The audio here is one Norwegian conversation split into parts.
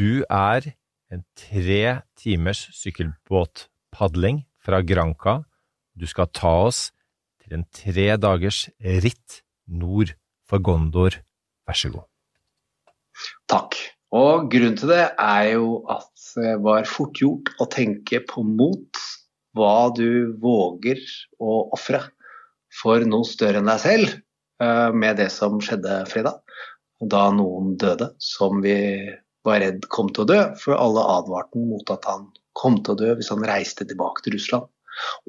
du er en tre timers sykkelbåtpadling fra Granca. Du skal ta oss til en tre dagers ritt nord for Gondor. Vær så god. Takk. Og grunnen til det er jo at det var fort gjort å tenke på mot, hva du våger å ofre for noe større enn deg selv, eh, med det som skjedde fredag. Da noen døde som vi var redd kom til å dø, for alle advarte mot at han kom til å dø hvis han reiste tilbake til Russland.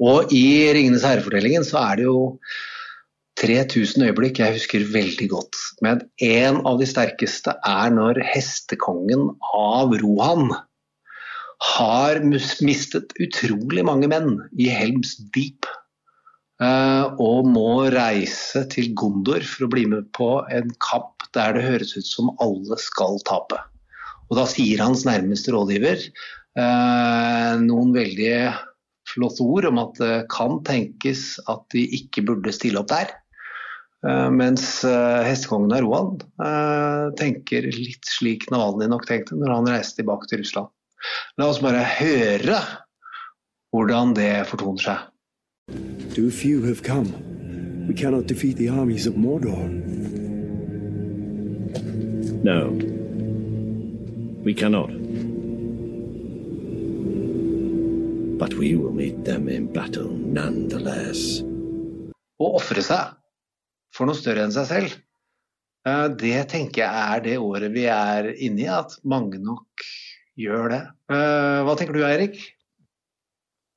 Og i 'Ringenes herre'-fortellingen så er det jo 3000 øyeblikk jeg husker veldig godt. Men en av de sterkeste er når hestekongen av Rohan har mistet utrolig mange menn i Helms Deep. eh, og må reise til Gondor for å bli med på en kamp der det høres ut som alle skal tape. Og da sier hans nærmeste rådgiver eh, noen veldig flotte ord om at det kan tenkes at de ikke burde stille opp der. Eh, mens eh, hestekongen av Rohan eh, tenker litt slik Navalnyj nok tenkte når han reiste tilbake til Russland. La oss bare høre hvordan det fortoner seg. Too few have come. We cannot defeat the armies of Mordor. No. We cannot. But we will meet them in battle nonetheless. Å ofre seg for noe større enn seg selv, eh, det tenker jeg er det året vi er inne i, at mange nok gjør det. Eh, Hva tenker du Eirik?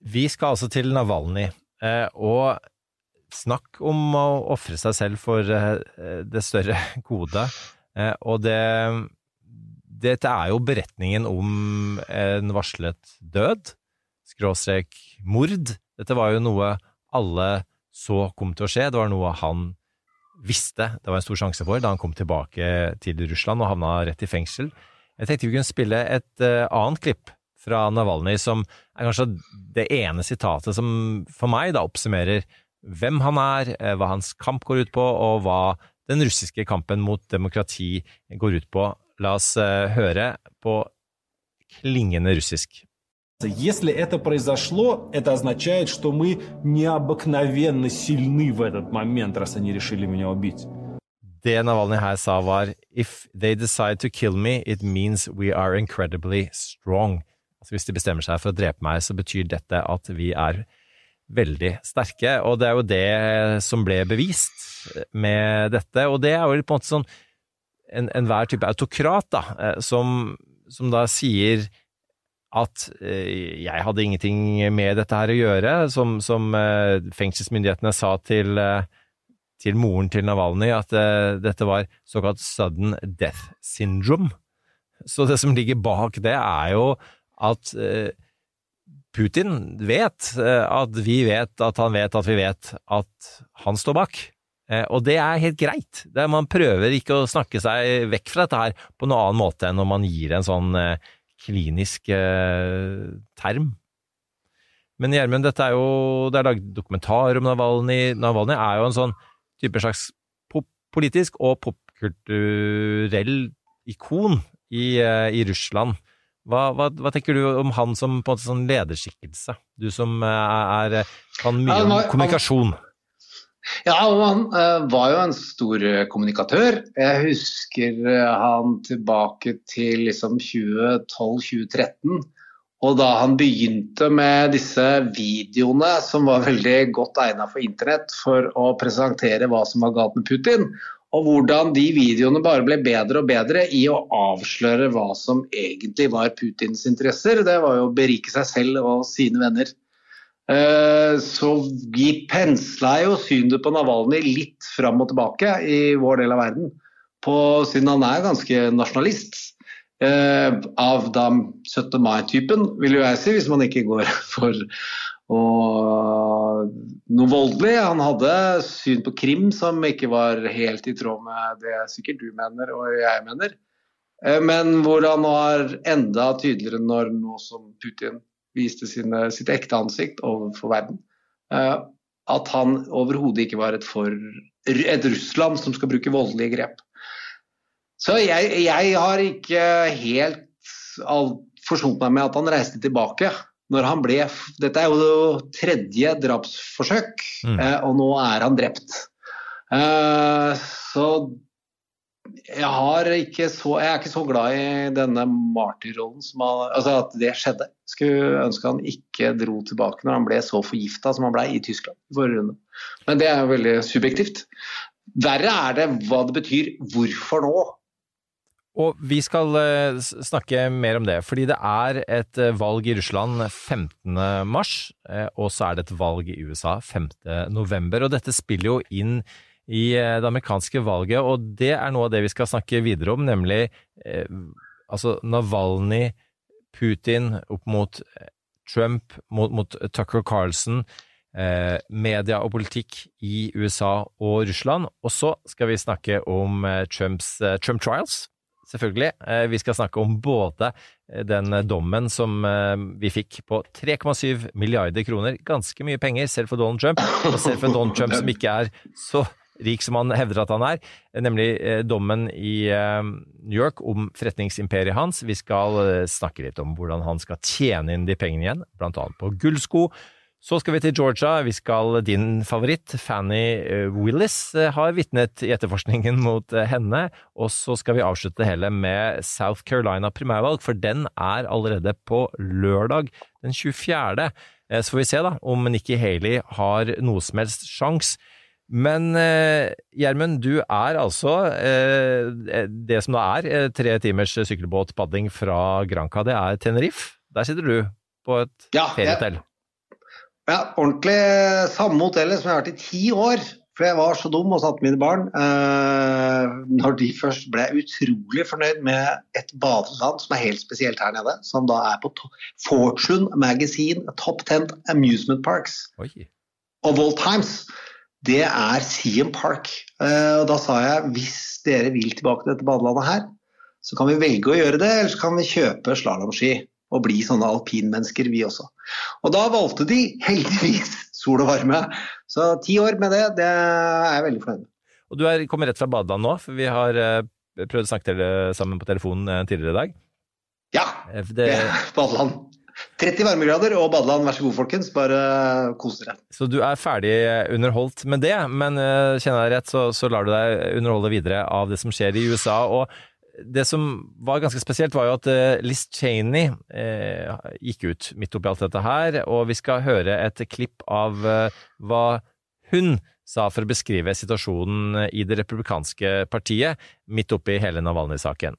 Vi skal altså til Navalny, eh, og snakk om å ofre seg selv for det større gode. Eh, Og det Dette er jo beretningen om en varslet død, skråstrek mord. Dette var jo noe alle så kom til å skje, det var noe han visste det var en stor sjanse for da han kom tilbake til Russland og havna rett i fengsel. Jeg tenkte vi kunne spille et uh, annet klipp fra Navalny, som er kanskje det ene sitatet som for meg da oppsummerer hvem han er, eh, hva hans kamp går ut på, og hva den russiske kampen mot demokrati går ut på. La oss eh, høre på klingende russisk. Если это произошло, это означает, что мы необыкновенно сильны в этот момент, раз они решили меня убить. Det Navalny her sa var If they decide to kill me, it means we are incredibly strong. Altså Hvis de bestemmer seg for å drepe meg, så betyr dette at vi er veldig sterke. Og det er jo det som ble bevist med dette. Og det er jo på en måte sånn en- enhver type autokrat, da, eh, som, som da sier at eh, jeg hadde ingenting med dette her å gjøre, som, som eh, fengselsmyndighetene sa til, til moren til Navalny, at dette var såkalt sudden death syndrome. Så det som ligger bak det, er jo at Putin vet at vi vet at han vet at vi vet at han står bak. Eh, Og det er helt greit. Det er, man prøver ikke å snakke seg vekk fra dette her på noen annen måte enn når man gir en sånn eh, klinisk eh, term. Men Gjermund, dette er jo Det er laget dokumentar om Navalny. Navalny er jo en sånn type slags politisk og popkulturell ikon i, eh, i Russland. Hva, hva, hva tenker du om han som på en måte sånn lederskikkelse? Du som er, kan mye om kommunikasjon. Ja, og han eh, var jo en stor eh, kommunikatør. Jeg husker eh, han tilbake til liksom 2012-2013. Og da han begynte med disse videoene som var veldig godt egnet for internett for å presentere hva som var galt med Putin, og hvordan de videoene bare ble bedre og bedre i å avsløre hva som egentlig var Putins interesser. Det var jo å berike seg selv og sine venner. Eh, Så vi pensla jo synet på Navalny litt fram og tilbake i vår del av verden. På, siden han er ganske nasjonalist. eh, av da 17. mai-typen, vil jo jeg si, hvis man ikke går for å, noe voldelig. Han hadde syn på krim som ikke var helt i tråd med det sikkert du mener og jeg mener. Eh, men hvor han var enda tydeligere når nå som Putin viste sine, sitt ekte ansikt overfor verden. Eh, at han overhodet ikke var et, for, et Russland som skal bruke voldelige grep. Så jeg, jeg har ikke helt forsont meg med at han reiste tilbake når han ble Dette er jo tredje drapsforsøk, mm. eh, og nå er han drept. Eh, så jeg, har ikke så, jeg er ikke så glad i denne martyrrollen som han, altså at det skjedde. Skulle ønske han ikke dro tilbake når han ble så forgifta som han ble i Tyskland. Men det er veldig subjektivt. Verre er det hva det betyr. Hvorfor nå? Og vi skal eh, snakke mer om det, fordi det er et eh, valg i Russland 15. mars, eh, og så er det et valg i USA 5. november. Og dette spiller jo inn i det amerikanske valget, og det er noe av det vi skal snakke videre om, nemlig eh, altså Navalny, Putin opp mot Trump, mot, mot Tucker Carlson. Eh, media og politikk i USA og Russland. Og så skal vi snakke om Trumps Trump trials, selvfølgelig. Eh, vi skal snakke om både eh, den dommen som eh, vi fikk på 3,7 milliarder kroner, ganske mye penger selv for Donald Trump, og selv for Donald Trump som ikke er så rik som han hevder at han er, nemlig dommen i New York om forretningsimperiet hans. Vi skal snakke litt om hvordan han skal tjene inn de pengene igjen, blant annet på gullsko. Så skal vi til Georgia. Vi skal Din favoritt, Fanny eh, Willis, eh, har vitnet i etterforskningen mot eh, henne. Og så skal vi avslutte det hele med South Carolina primærvalg, for den er allerede på lørdag den 24. Så får vi se da om Nikki Haley har noe som helst sjanse. Men Gjermund, du er altså eh, det som da er tre timers sykkelbåtpadding fra Granca. Det er Tenerife. Der sitter du på et ja, feriehotell. Ja. Ordentlig samme hotellet som jeg har vært i ti år. For jeg var så dum og satte mine barn. Eh, når de først ble utrolig fornøyd med et badeland som er helt spesielt her nede, som da er på Fortune Magazine Top 10 Amusement Parks Oi. of all times. Det er Seam Park. Eh, og da sa jeg hvis dere vil tilbake til dette badelandet her, så kan vi velge å gjøre det, eller så kan vi kjøpe slalåmski og bli sånne alpinmennesker, vi også. Og da valgte de heldigvis sol og varme. Så ti år med det, det er jeg veldig fornøyd med. Og du er, kommer rett fra badeland nå, for vi har uh, prøvd å snakke sammen på telefonen tidligere i dag. Ja, det, det... badeland. 30 varmegrader og badeland, vær så god folkens, bare kos dere. Så du er ferdig underholdt med det, men uh, kjenner jeg rett, så, så lar du deg underholde videre av det som skjer i USA. og det som var ganske spesielt, var jo at uh, Liz Cheney uh, gikk ut midt oppi alt dette her, og vi skal høre et klipp av hva hun sa for å beskrive situasjonen i det republikanske partiet midt oppi hele Navalny-saken.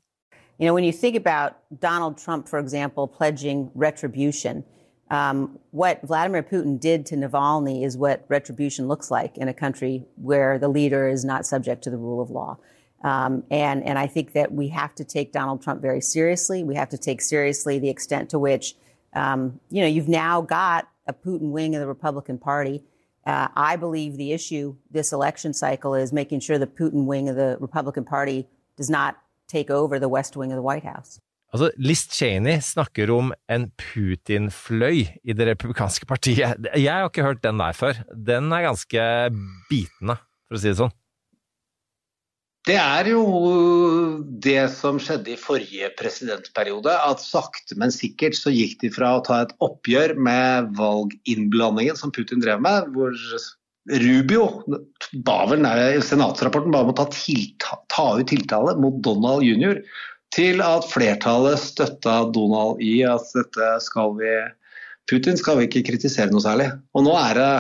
You know, when you think about Donald Trump, for example, pledging retribution, um, what Vladimir Putin did to Navalny is what retribution looks like in a country where the leader is not subject to the rule of law. Um, and, and I think that we have to take Donald Trump very seriously. We have to take seriously the extent to which, um, you know, you've now got a Putin wing of the Republican Party. Uh, I believe the issue this election cycle is making sure the Putin wing of the Republican Party does not take over the West Wing of the White House. Altså, Liz Cheney snakker om en Putin-fløy i det republikanske partiet. Jeg har ikke hørt den der før. Den er ganske bitende, for å si det sånn. Det er jo det som skjedde i forrige presidentperiode. At sakte, men sikkert så gikk de fra å ta et oppgjør med valginnblandingen som Putin drev med, hvor Rubio ba vel, senatsrapporten ba om å ta, tilta, ta ut tiltale mot Donald jr., til at flertallet støtta Donald i at dette skal vi Putin skal vi ikke kritisere noe særlig. Og nå er det,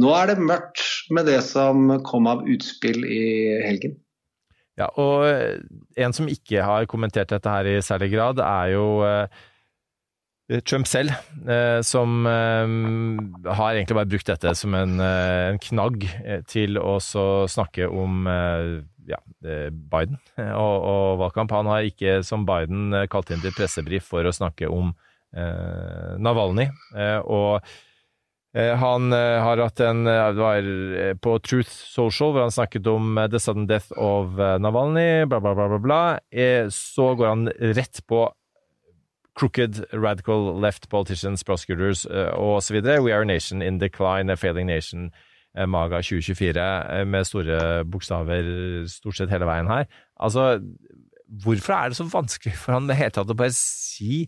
nå er det mørkt med det som kom av utspill i helgen. Ja, og en som ikke har kommentert dette her i særlig grad, er jo eh, Trump selv, eh, som har egentlig bare brukt dette som en, knagg til å snakke om ja, Biden og, og, valgkamp. Han har ikke, som Biden, kalt inn til pressebrif for å snakke om eh, Navalny. Eh, og eh, han har hatt en Det var på Truth Social hvor han snakket om the sudden death of Navalny, bla, bla, bla, bla. bla. Så går han rett på crooked, radical left politicians, prosecutors uh, osv. We are a nation in decline, a failing nation. Eh, Maga 2024 eh, med store bokstaver stort sett hele veien her. Altså, hvorfor er det så vanskelig for han det hele tatt å bare si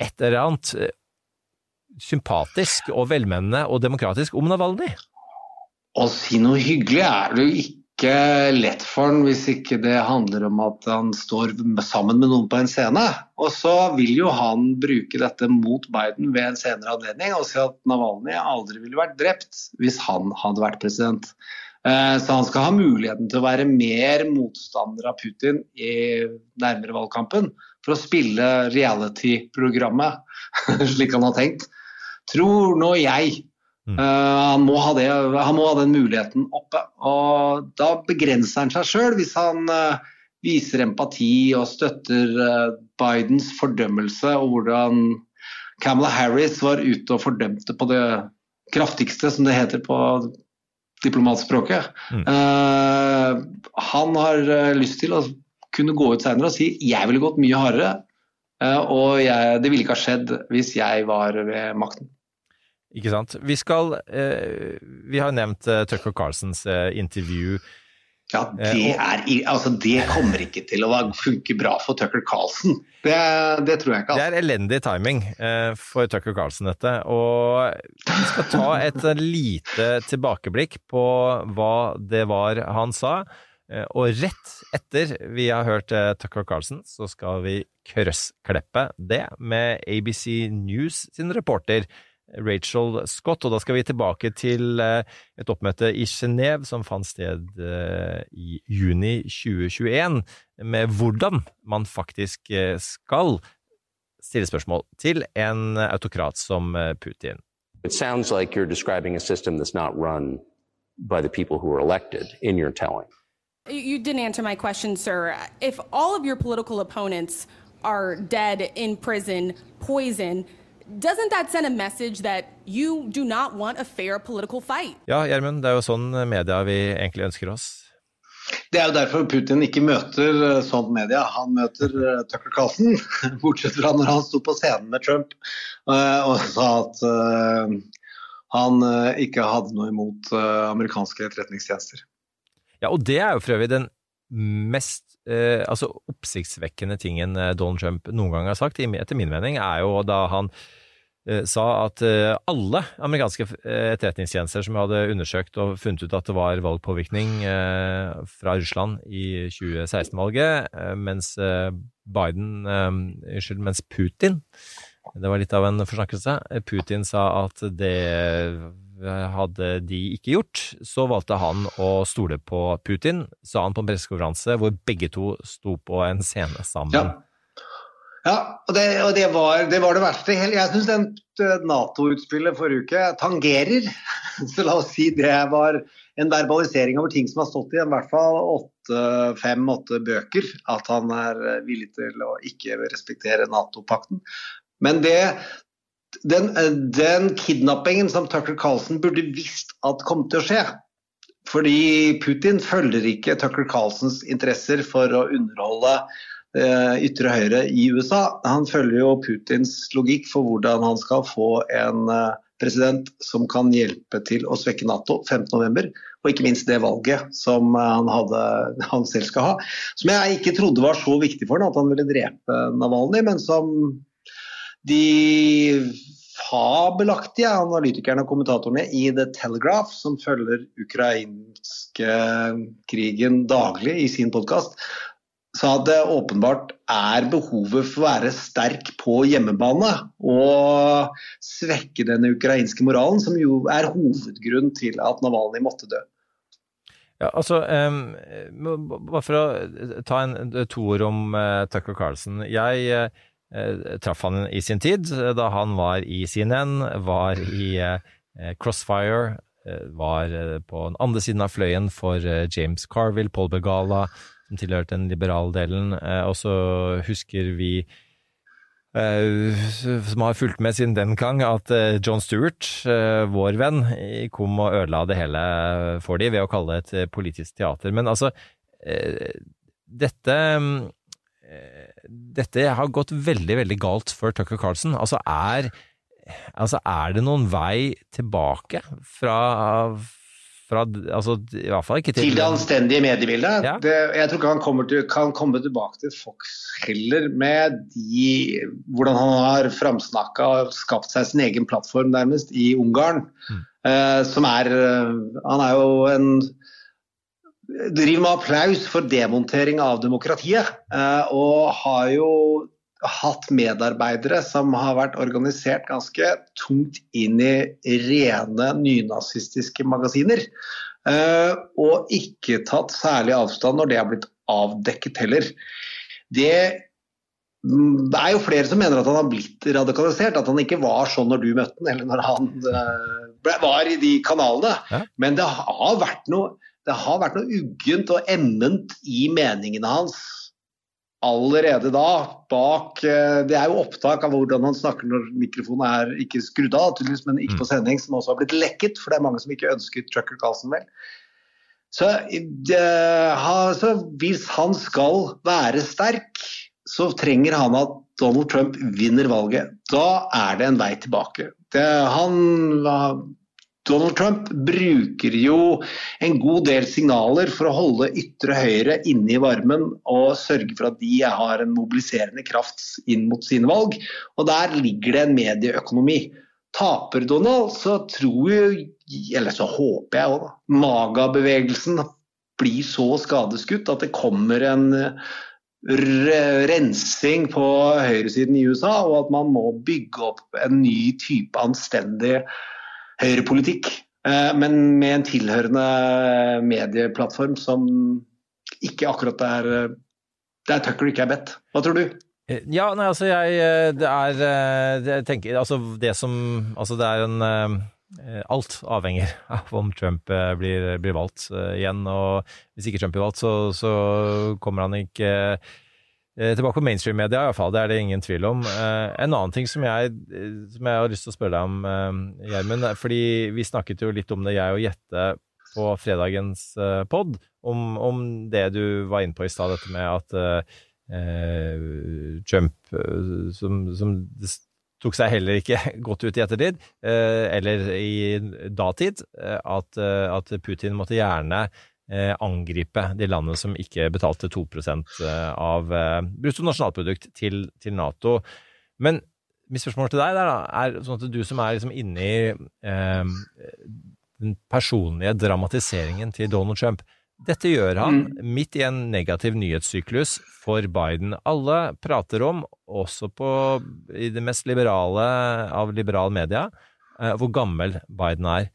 et eller annet sympatisk og velmenende og demokratisk om Navalny? Å si noe hyggelig er det jo ikke ikke lett for han hvis ikke det handler om at han står sammen med noen på en scene. Og så vil jo han bruke dette mot Biden ved en senere anledning og si at Navalny aldri ville vært drept hvis han hadde vært president. Eh, så han skal ha muligheten til å være mer motstander av Putin i nærmere valgkampen for å spille reality-programmet slik han har tenkt. Tror nå jeg Mm. Uh, han, må det, han, må ha den muligheten oppe. og Da begrenser han seg sjøl hvis han uh, viser empati og støtter uh, Bidens fordømmelse, og hvordan Camela Harris var ute og fordømte på det kraftigste, som det heter på diplomatspråket. Mm. han har lyst til å kunne gå ut senere og si jeg ville gått mye hardere, og jeg, det ville ikke ha skjedd hvis jeg var ved makten. Ikke sant. Vi skal eh, Vi har nevnt eh, Tucker Carlsons eh, intervju. Ja, det, eh, er, altså, det kommer ikke til å funke bra for Tucker Carlsen. Det, det tror jeg ikke. Altså. Det er elendig timing eh, for Tucker Carlsen, dette. Og vi skal ta et lite tilbakeblikk på hva det var han sa. Eh, og rett etter vi har hørt Tucker Carlsen, så skal vi krøsskleppe det med ABC News sin reporter Rachel Scott. Og da skal vi tilbake til eh, et oppmøte i Genéve som fant sted eh, i juni 2021, med hvordan man faktisk eh, skal stille spørsmål til en autokrat som Putin. It sounds like you're describing a system that's not run by the people who are elected in your telling. You didn't answer my question, sir. If all of your political opponents are dead in prison, poison, Doesn't that send a message that you do not want a fair political fight? Ja, Gjermund, det er jo sånn media vi egentlig ønsker oss. Det er jo derfor Putin ikke møter eh, sånn media. Han møter uh, Tucker Carlson, bortsett fra når han sto på scenen med Trump uh, og sa at han ikke hadde noe imot amerikanske etterretningstjenester. Ja, og det er jo for øvrig den mest altså oppsiktsvekkende tingen Donald Trump noen gang har sagt, etter min mening, er jo da han Eh, sa at eh, alle amerikanske eh, etterretningstjenester som hadde undersøkt og funnet ut at det var valgpåvirkning fra Russland i 2016-valget, mens Biden Unnskyld, mens Putin Det var litt av en forsnakkelse. Putin sa at det hadde de ikke gjort. Så valgte han å stole på Putin, sa han på en pressekonferanse hvor begge to sto på en scene sammen. Ja. Ja, og det, og det, var, det var, det verste. Jeg syns Nato-utspillet forrige uke tangerer. Så la oss si det var en verbalisering over ting som har stått i i hvert fall fem-åtte bøker. At han er villig til å ikke respektere Nato-pakten. Men det, den, den kidnappingen som Tucker Carlson burde visst at kom til å skje, fordi Putin følger ikke Tucker Carlsons interesser for å underholde Eh, ytre høyre i USA. Han følger jo Putins logikk for hvordan han skal få en eh, president som kan hjelpe til å svekke Nato 15.11. Og ikke minst det valget som eh, han, hadde, han selv skal ha. Som jeg ikke trodde var så viktig for ham at han ville drepe Navalny, men som de fabelaktige analytikerne og kommentatorene i The Telegraph, som følger ukrainske krigen daglig i sin podkast, sa at det åpenbart er behovet for å være sterk på hjemmebane og svekke den ukrainske moralen, som jo er hovedgrunnen til at Navalny måtte dø. Ja, altså, um, Bare for å ta en, to ord om uh, Tucker Carlson. Jeg uh, traff han i sin tid, da han var i CNN, var i uh, Crossfire eh, var eh, på den andre siden av fløyen for eh, James Carville, Paul Begala, som tilhørte den liberale delen. Eh, og så husker vi eh, som har fulgt med siden den gang, at eh, John Stewart, vår venn, kom og ødela det hele for de ved å kalle det et politisk teater. Men altså, dette dette har gått veldig, veldig galt for Tucker Carlson. Altså er, altså er det noen vei tilbake fra, fra altså, I hvert fall ikke til Til det anstendige mediebildet. Ja. Det, jeg tror ikke han kommer til, kan komme tilbake til Fox heller med de, hvordan han har framsnakka og skapt seg sin egen plattform nærmest i Ungarn. Eh, som er eh, Han er jo en driver med applaus for demontering av demokratiet. eh, og har jo hatt medarbeidere som har vært organisert ganske tungt inn i rene nynazistiske magasiner. eh, og ikke tatt særlig avstand når det har blitt avdekket heller. Det mm, det er jo flere som mener at han har blitt radikalisert, at han ikke var sånn når du møtte han, eller når han eh, ble, var i de kanalene. Men det har vært noe det har vært noe uggent og emment i meningene hans allerede da. bak, eh, Det er jo opptak av hvordan han snakker når mikrofonen er ikke skrudd av, tydeligvis, men ikke på sending, som også har blitt lekket. For det er mange som ikke ønsket Trucker Carlsen vel. Så, det, så hvis han skal være sterk, så trenger han at Donald Trump vinner valget. Da er det en vei tilbake. Det, han, Donald Trump bruker jo en god del signaler for å holde ytre høyre inne i varmen og sørge for at de har en mobiliserende kraft inn mot sine valg. Og der ligger det en medieøkonomi. Taper Donald, så tror jo, eller så håper jeg òg, Maga-bevegelsen blir så skadeskutt at det kommer en rensing på høyresiden i USA, og at man må bygge opp en ny type anstendig høyrepolitikk. eh, Men med en tilhørende medieplattform som ikke akkurat er Der Tucker ikke er bedt. Hva tror du? Eh, Ja, nei, altså jeg eh, Det er eh, Jeg tenker Altså det som Altså det er en eh, Alt avhenger av om Trump eh, blir, blir valgt eh, igjen. Og hvis ikke Trump blir valgt, så, så kommer han ikke eh, tilbake på mainstream-media, iallfall. Det er det ingen tvil om. Eh, en annen ting som jeg, eh, som jeg har lyst til å spørre deg om, eh, Gjermund, er fordi vi snakket jo litt om det, jeg og Jette, på fredagens eh, pod, om, om det du var inne på i stad, dette med at eh, eh, Trump, eh, som, som tok seg heller ikke godt ut i ettertid, eh, eller i datid, eh, at, eh, at Putin måtte gjerne eh, angripe de landene som ikke betalte 2 eh, av bruttonasjonalprodukt brutto nasjonalprodukt til, til Nato. Men mitt spørsmål til deg der, er sånn at du som er liksom inne i eh, den personlige dramatiseringen til Donald Trump. Dette gjør han midt i en negativ nyhetssyklus for Biden. Alle prater om, også på, i det mest liberale av liberale media, eh, hvor gammel Biden er.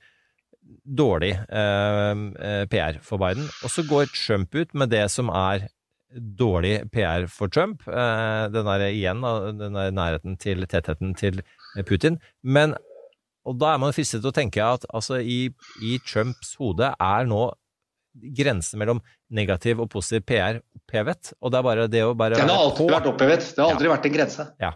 Dårlig eh, eh, PR for Biden. Og så går Trump ut med det som er dårlig PR for Trump. Eh, den er igjen, den er nærheten til tettheten til Putin. Men og da er man fristet til å tenke at altså, i, i Trumps hode er nå grensen mellom negativ og positiv PR opphevet. Og det er bare det å bare Den har alltid vært opphevet. Det har aldri vært en grense. Ja.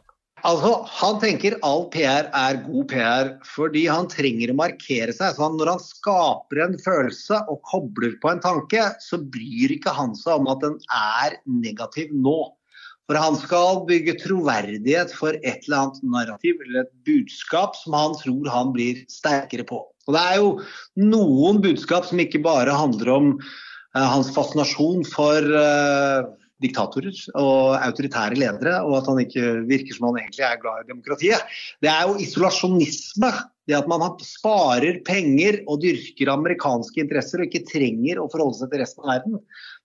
Altså, Han tenker all PR er god PR fordi han trenger å markere seg. Så han, når han skaper en følelse og kobler på en tanke, så bryr ikke han seg om at den er negativ nå. For han skal bygge troverdighet for et eller annet narrativ eller et budskap som han tror han blir sterkere på. Og Det er jo noen budskap som ikke bare handler om uh, hans fascinasjon for eh, diktatorer og autoritære ledere, og at han ikke virker som han egentlig er glad i demokratiet. Det er jo isolasjonisme. Det at man sparer penger og dyrker amerikanske interesser og ikke trenger å forholde seg til resten av verden.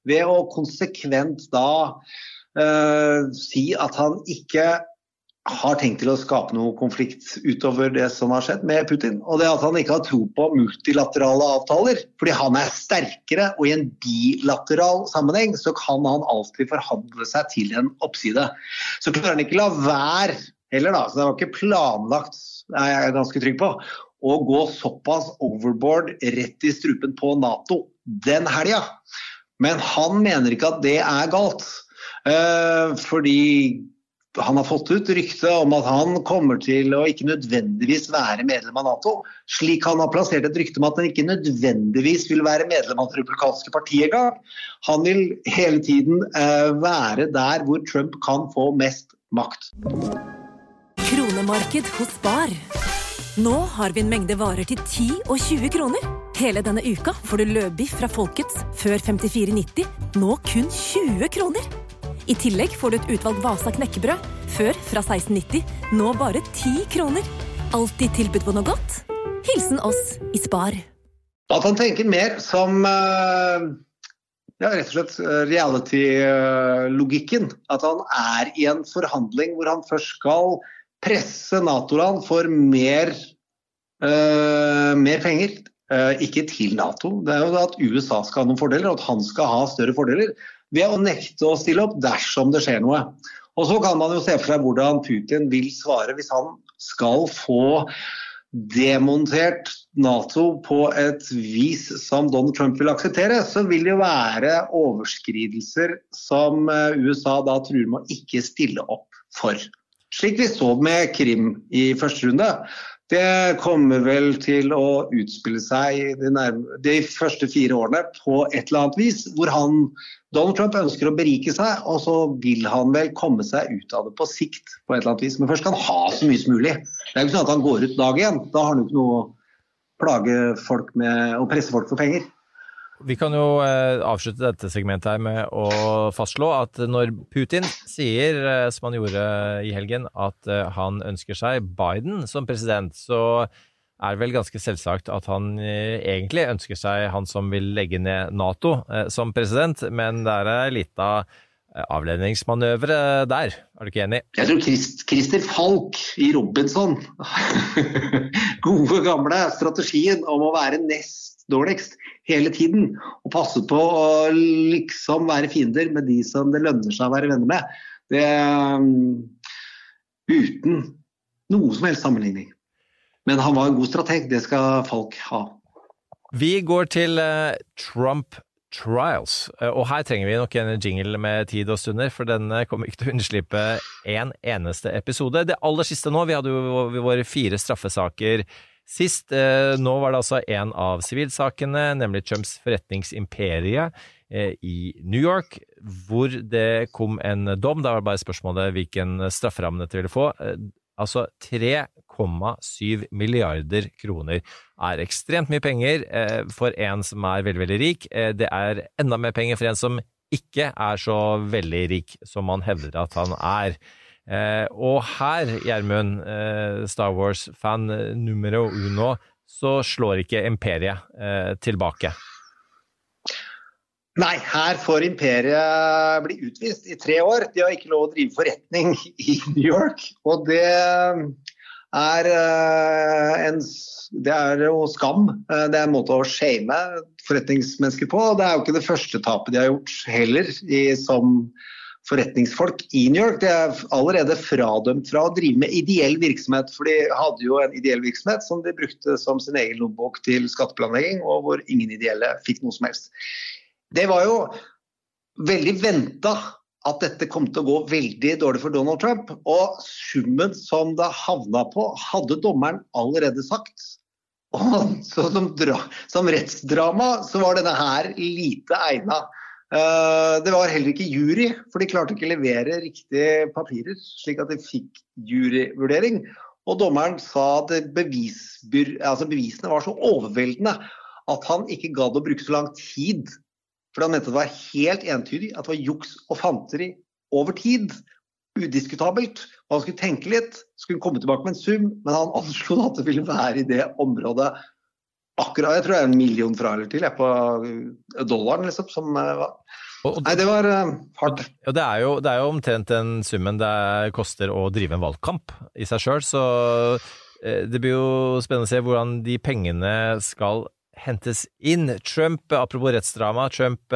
Ved å konsekvent da uh, si at han ikke har tenkt til å skape noe konflikt utover det som har skjedd med Putin. Og det at han ikke har tro på multilaterale avtaler. Fordi han er sterkere, og i en bilateral sammenheng så kan han alltid forhandle seg til en oppside. Så klarer han ikke la være heller, da. Så det var ikke planlagt, er jeg ganske trygg på, å gå såpass overboard rett i strupen på Nato den helga. Men han mener ikke at det er galt. Eh, fordi han har fått ut rykte om at han kommer til å ikke nødvendigvis være medlem av Nato. Slik han har plassert et rykte om at han ikke nødvendigvis vil være medlem av det republikanske partiet engang. Han vil hele tiden eh, være der hvor Trump kan få mest makt. Kronemarked hos Bar. Nå har vi en mengde varer til 10 og 20 kroner. Hele denne uka får du løbiff fra Folkets før 54,90, nå kun 20 kroner. I tillegg får du et utvalgt Vasa knekkebrød, før fra 1690, nå bare 10 kroner. Alltid tilbud på noe godt. Hilsen oss i Spar. At han tenker mer som eh, ja, rett og slett eh, reality-logikken. At han er i en forhandling hvor han først skal presse Nato-land for mer, uh, mer penger. Uh, ikke til Nato. Det er jo at USA skal ha noen fordeler, og at han skal ha større fordeler. Ved å nekte å stille opp dersom det skjer noe. Og så kan man jo se for seg hvordan Putin vil svare hvis han skal få demontert Nato på et vis som Donald Trump vil akseptere, så vil det jo være overskridelser som eh, USA da truer med å ikke stille opp for. Slik vi så med Krim i første runde. Det kommer vel til å utspille seg de, nærme, de, første fire årene på et eller annet vis, hvor han, Donald Trump ønsker å berike seg, og så vil han vel komme seg ut av det på sikt. på et eller annet vis, Men først skal han ha så mye som mulig. Det er jo ikke sånn at han går ut dag igjen. Da har han jo ikke noe å plage folk med å presse folk for penger. Vi kan jo eh, avslutte dette segmentet her med å fastslå at når Putin sier, eh, som han gjorde i helgen, at eh, han ønsker seg Biden som president, så er det vel ganske selvsagt at han egentlig ønsker seg han som vil legge ned Nato som president, men det er litt lita avledningsmanøvre der, er du ikke enig? Jeg tror Christ, Christer Falk i Robinson, gode gamle strategien om å være nest dårligst hele tiden. Og passe på å liksom være fiender med de som det lønner seg å være venner med. Det um, Uten noe som helst sammenligning. Men han var en god strateg, det skal folk ha. Vi går til uh, Trump Trials, uh, og her trenger vi nok en jingle med tid og stunder, for denne kommer ikke til å unnslippe en eneste episode. Det aller siste nå, vi hadde jo våre fire straffesaker Sist eh, nå var det altså en av sivilsakene, nemlig Trumps forretningsimperie eh, i New York, hvor det kom en dom. Da var det bare spørsmålet hvilken strafferamme dette ville få. Eh, altså 3,7 milliarder kroner er ekstremt mye penger eh, for en som er veldig, veldig rik. Eh, det er enda mer penger for en som ikke er så veldig rik som man hevder at han er. Eh, og her, Gjermund, Star Wars-fan numero uno, så slår ikke imperiet tilbake. Nei, her får imperiet bli utvist i tre år. De har ikke lov å drive forretning i New York. Og det er, en, det er jo skam. Det er en måte å shame forretningsmennesker på. Det er jo ikke det første tapet de har gjort heller, i, som forretningsfolk i New York. De er allerede fradømt fra å drive med ideell virksomhet. For de hadde jo en ideell virksomhet som de brukte som sin egen lommebok til skatteplanlegging, og hvor ingen ideelle fikk noe som helst. Det var jo veldig venta at dette kom til å gå veldig dårlig for Donald Trump. Og summen som det havna på, hadde dommeren allerede sagt. Og som, som rettsdrama så var denne her lite egna. Eh, det var heller ikke jury, for de klarte ikke å levere riktige papirer, slik at de fikk juryvurdering. Og dommeren sa at altså bevisene var så overveldende at han ikke gadd å bruke så lang tid. For han mente det var helt entydig at det var juks og fanteri over tid. Udiskutabelt. Og han skulle tenke litt, skulle komme tilbake med en sum, men han anslo at det ville være i det området akkurat Jeg tror det er en million fra eller til jeg, på eh, dollaren, liksom. Som eh, var og, Nei, det var uh, hardt. Ja, det er, jo, det er jo omtrent den summen det koster å drive en valgkamp i seg sjøl, så det blir jo spennende å se hvordan de pengene skal hentes inn. Trump, apropos rettsdrama, Trump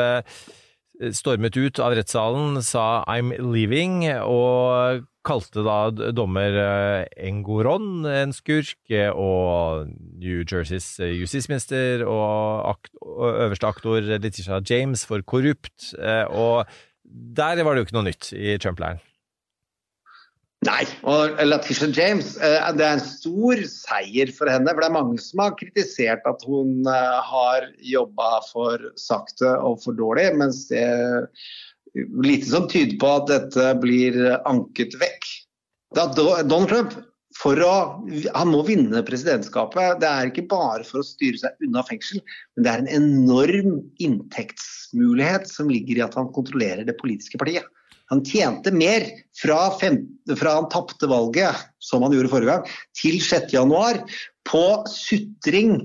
stormet ut av rettssalen, sa 'I'm leaving', og kalte da dommer Engoron en skurk, og New Jerseys justisminister og, akt, og øverste aktor Letitia James for korrupt. Og der var det jo ikke noe nytt i Trump-leiren. Nei, og Latisha James, det er en stor seier for henne. For det er mange som har kritisert at hun har jobba for sakte og for dårlig, mens det er lite som tyder på at dette blir anket vekk. Da Donald Trump for å, han må vinne presidentskapet. Det er ikke bare for å styre seg unna fengsel, men det er en enorm inntektsmulighet som ligger i at han kontrollerer det politiske partiet. Han tjente mer fra, fem, fra han tapte valget, som han gjorde forrige gang, til 6.1 på sutring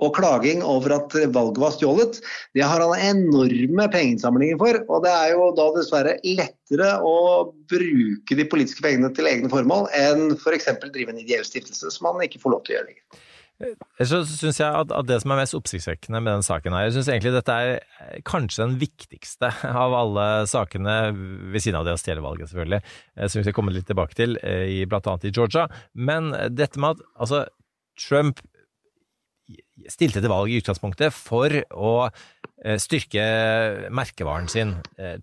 og klaging over at valget var stjålet. Det har han enorme pengeinnsamlinger for. Og det er jo da dessverre lettere å bruke de politiske pengene til egne formål enn f.eks. drive en ideell stiftelse, som han ikke får lov til å gjøre lenger. Så synes jeg at, at, Det som er mest oppsiktsvekkende med den saken, her, jeg synes egentlig dette er kanskje den viktigste av alle sakene, ved siden av det å stjele valget, selvfølgelig, som vi skal komme litt tilbake til, i, blant annet i Georgia. Men dette med at altså, Trump stilte til valg i utgangspunktet for å styrke merkevaren sin,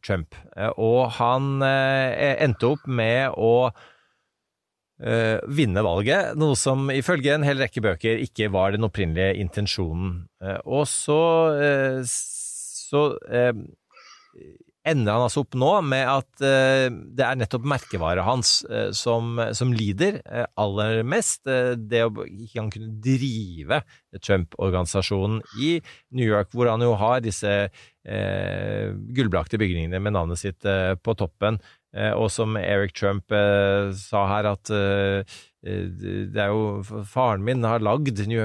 Trump. Og han endte opp med å vinne valget, noe som ifølge en hel rekke bøker ikke var den opprinnelige intensjonen. Og så, så ender han altså opp nå med at uh, det er nettopp merkevaret hans uh, som, som, lider uh, aller mest. det å ikke han kunne drive Trump-organisasjonen i New York, hvor han jo har disse gullbelagte bygningene med navnet sitt på toppen. og som Eric Trump sa her, at det er jo Faren min har lagd New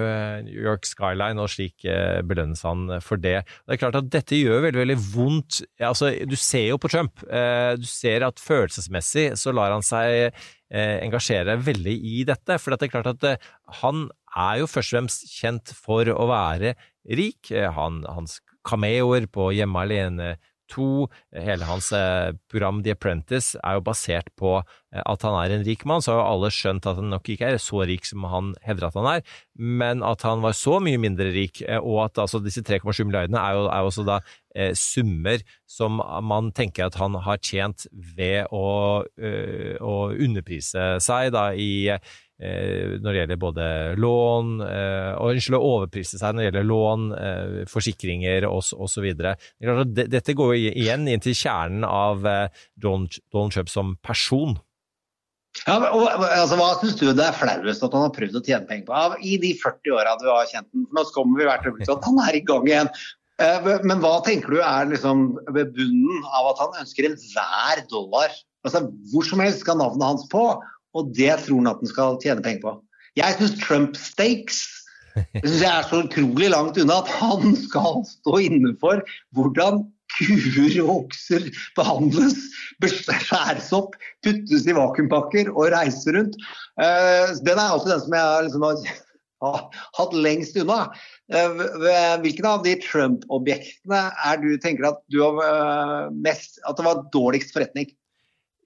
York Skyline, og slik belønnes han for det. Det er klart at dette gjør veldig veldig vondt. Altså, du ser jo på Trump. Du ser at følelsesmessig så lar han seg engasjere veldig i dette. For det er klart at han er jo først og fremst kjent for å være rik. Han, hans cameoer på Hjemme alene 2. Hele hans program The Apprentice er jo basert på at han er en rik mann, så har jo alle skjønt at han nok ikke er så rik som han hevder at han er, men at han var så mye mindre rik, og at altså disse 3,7 milliardene er jo, er også da eh, summer som man tenker at han har tjent ved å, øh, å underprise seg da i når det gjelder både lån og Unnskyld, å overprise seg når det gjelder lån, forsikringer osv. Dette går jo igjen inn til kjernen av Donald Trump som person. Ja, og, altså, Hva syns du det er flauest at han har prøvd å tjene penger på? I de 40 åra du har kjent den, nå kommer vi hvert øyeblikk til at han er i gang igjen. Men hva tenker du er liksom ved bunnen av at han ønsker enhver dollar? Altså, Hvor som helst skal navnet hans på, og det tror han at han skal tjene penger på. Jeg syns Trump Stakes det synes jeg er så utrolig langt unna at han skal stå inne for hvordan kuer og okser behandles, skjæres opp, puttes i vakuumpakker og reiser rundt. Den er alltid den som jeg liksom har hatt lengst unna. Hvilken av de Trump-objektene er du tenker at du har mest At det var dårligst forretning?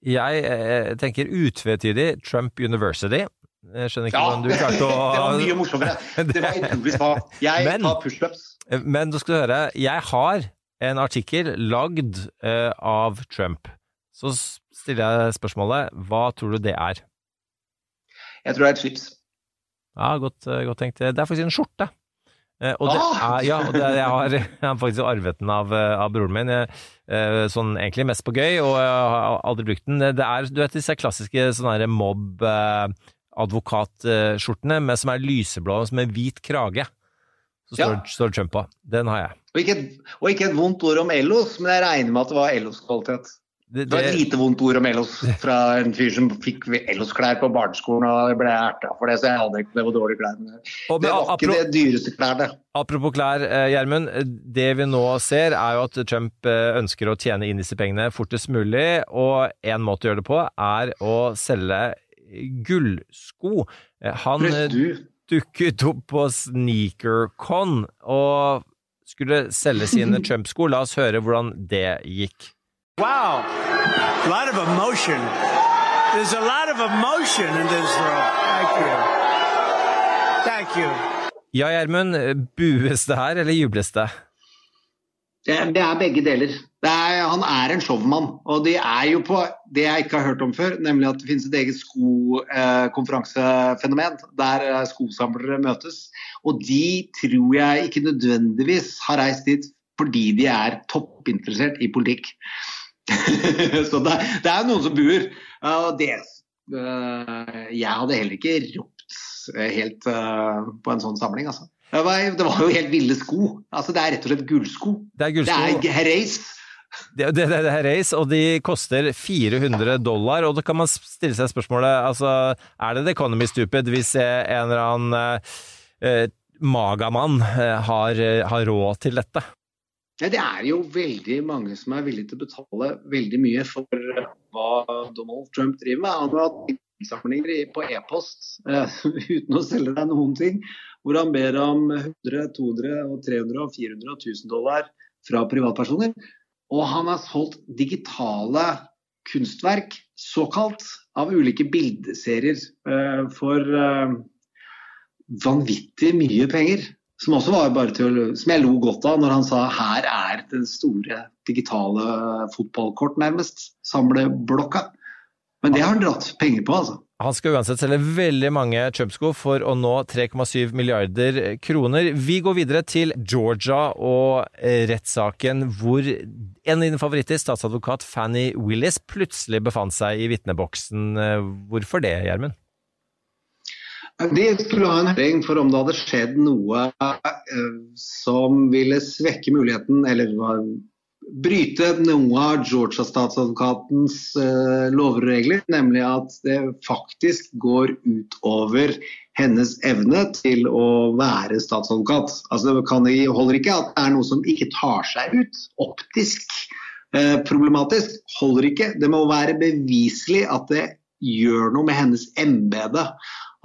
Jeg eh, tenker utvetydig Trump University. Jeg skjønner ikke ja, hvordan du klarte å Det var mye morsommere. Det var utrolig svakt. Jeg men, tar pushups. Men du skal høre, jeg har en artikkel lagd uh, av Trump. Så stiller jeg spørsmålet, hva tror du det er? Jeg tror det er et slips. Ja, godt, godt tenkt. Det er faktisk en skjorte. Uh, og det Ah! er, ja, og det, jeg, har, jeg har faktisk arvet den av, av broren min, uh, sånn egentlig mest på gøy, og jeg har aldri brukt den. Det er du vet, disse klassiske sånne mobb advokatskjortene som er lyseblå som er hvit krage. Så står, Ja. står Trump på. Den har jeg. Og ikke, og ikke et vondt ord om Ellos, men jeg regner med at det var Ellos kvalitet. Det, Det var et lite vondt ord om Ellos fra en fyr som fikk Ellos-klær på barneskolen og ble erta for det, så jeg hadde ikke det var dårlige klær. Men Og det var ikke det dyreste klærne. Apropos klær, eh, Gjermund. Det vi nå ser, er jo at Trump eh, ønsker å tjene inn disse pengene fortest mulig, og en måte å gjøre det på er å selge gullsko. Eh, Han Pluss eh, du. Dukket opp på SneakerCon og skulle selge sine Trump-sko. La oss høre hvordan det gikk. Wow. A lot of emotion. There's a lot of emotion in this room. Thank you. Thank you. Ja, Gjermund, bues det her, eller jubles det? Det, det er begge deler. Er, han er en showmann. Og det er jo på det jeg ikke har hørt om før, nemlig at det finnes et eget skokonferansefenomen der eh, skosamlere møtes. Og de tror jeg ikke nødvendigvis har reist dit fordi de er toppinteressert i politikk. Så det, det er noen som buer. Og det eh, Jeg hadde heller ikke ropt helt øh, på en sånn samling, altså. Det var, jo helt ville sko. Altså, det er rett og slett gullsko. Det er gullsko. Det er race. Det, det, det er race, og de koster 400 dollar. Og da kan man stille seg spørsmålet altså, er det The Economy Stupid hvis en eller annen eh, magamann eh, har, har råd til dette? Ja, det er jo veldig mange som er villige til å betale veldig mye for hva Donald Trump driver med. Han har hatt innsamlinger på e-post uh, uten å selge deg noen ting, hvor han ber om 100, 200, 300 og 400 1000 dollar fra privatpersoner. Og han har solgt digitale kunstverk, såkalt, av ulike bildeserier uh, for uh, vanvittig mye penger. Som også var bare til å, som jeg lo godt av når han sa her er den store digitale fotballkort, nærmest. Samleblokka. Men det har han dratt penger på, altså. Han skal uansett selge veldig mange Trump-sko for å nå 3,7 milliarder kroner. Vi går videre til Georgia og rettssaken hvor en av dine favoritter, statsadvokat Fanny Willis, plutselig befant seg i vitneboksen. Hvorfor det, Gjermund? De skulle ha en høring for om det hadde skjedd noe som ville svekke muligheten, eller bryte noe av Georgia-statsadvokatens eh, lover og regler, nemlig at det faktisk går utover hennes evne til å være statsadvokat. Altså, det kan, holder ikke at det er noe som ikke tar seg ut optisk. eh, problematisk holder ikke. Det må være beviselig at det gjør noe med hennes embete.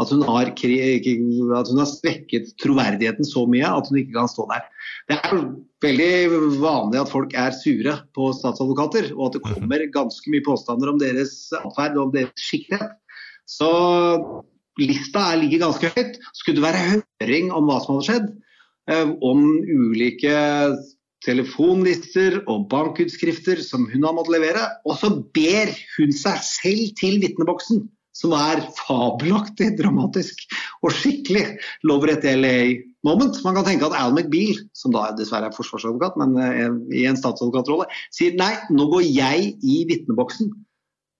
At hun, har, at hun har svekket troverdigheten så mye at hun ikke kan stå der. Det er veldig vanlig at folk er sure på statsadvokater, og at det kommer ganske mye påstander om deres atferd og om deres skikkethet. Så lista ligger ganske høyt. Skulle det være høring om hva som hadde skjedd, om ulike telefonlister og bankutskrifter som hun har måttet levere, og så ber hun seg selv til vitneboksen som er fabelaktig dramatisk og skikkelig Love at LA-moment. Man kan tenke at Al McBeal, som da dessverre er forsvarsadvokat, men i en statsadvokatrolle, sier nei, nå går jeg i vitneboksen.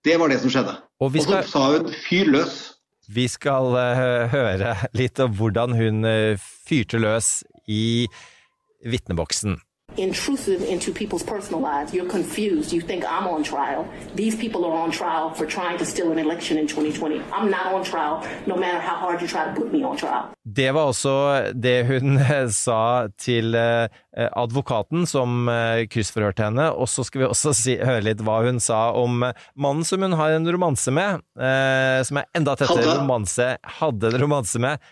Det var det som skjedde. Og, skal... og så sa hun fyr løs. Vi skal uh, høre litt om hvordan hun uh, fyrte løs i vitneboksen. Intrusive into people's personal lives. You're confused. You think I'm on trial. These people are on trial for trying to steal an election in 2020. I'm not on trial, no matter how hard you try to put me on trial. Det var også det hun sa til advokaten som kryssforhørte henne. Og så skal vi også si, høre litt hva hun sa om mannen som hun har en romanse med, som er enda tettere romanse, hadde en romanse med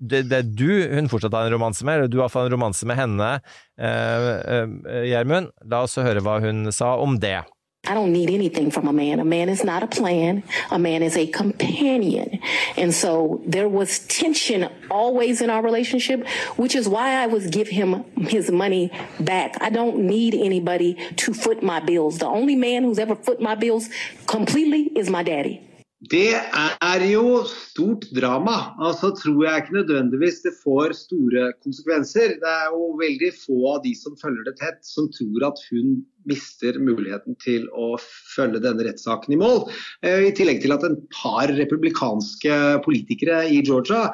det, det, er du hun fortsatt har en romanse med, eller du har fått en romanse med henne, Gjermund. Eh, eh, La oss høre hva hun sa om det. I don't need anything from a man. A man is not a plan. A man is a companion. And so there was tension always in our relationship, which is why I would give him his money back. I don't need anybody to foot my bills. The only man who's ever foot my bills completely is my daddy. Det er jo stort drama. Altså tror jeg ikke nødvendigvis det får store konsekvenser. Det er jo veldig få av de som følger det tett, som tror at hun mister muligheten til å følge denne rettssaken i mål. I tillegg til at en par republikanske politikere i Georgia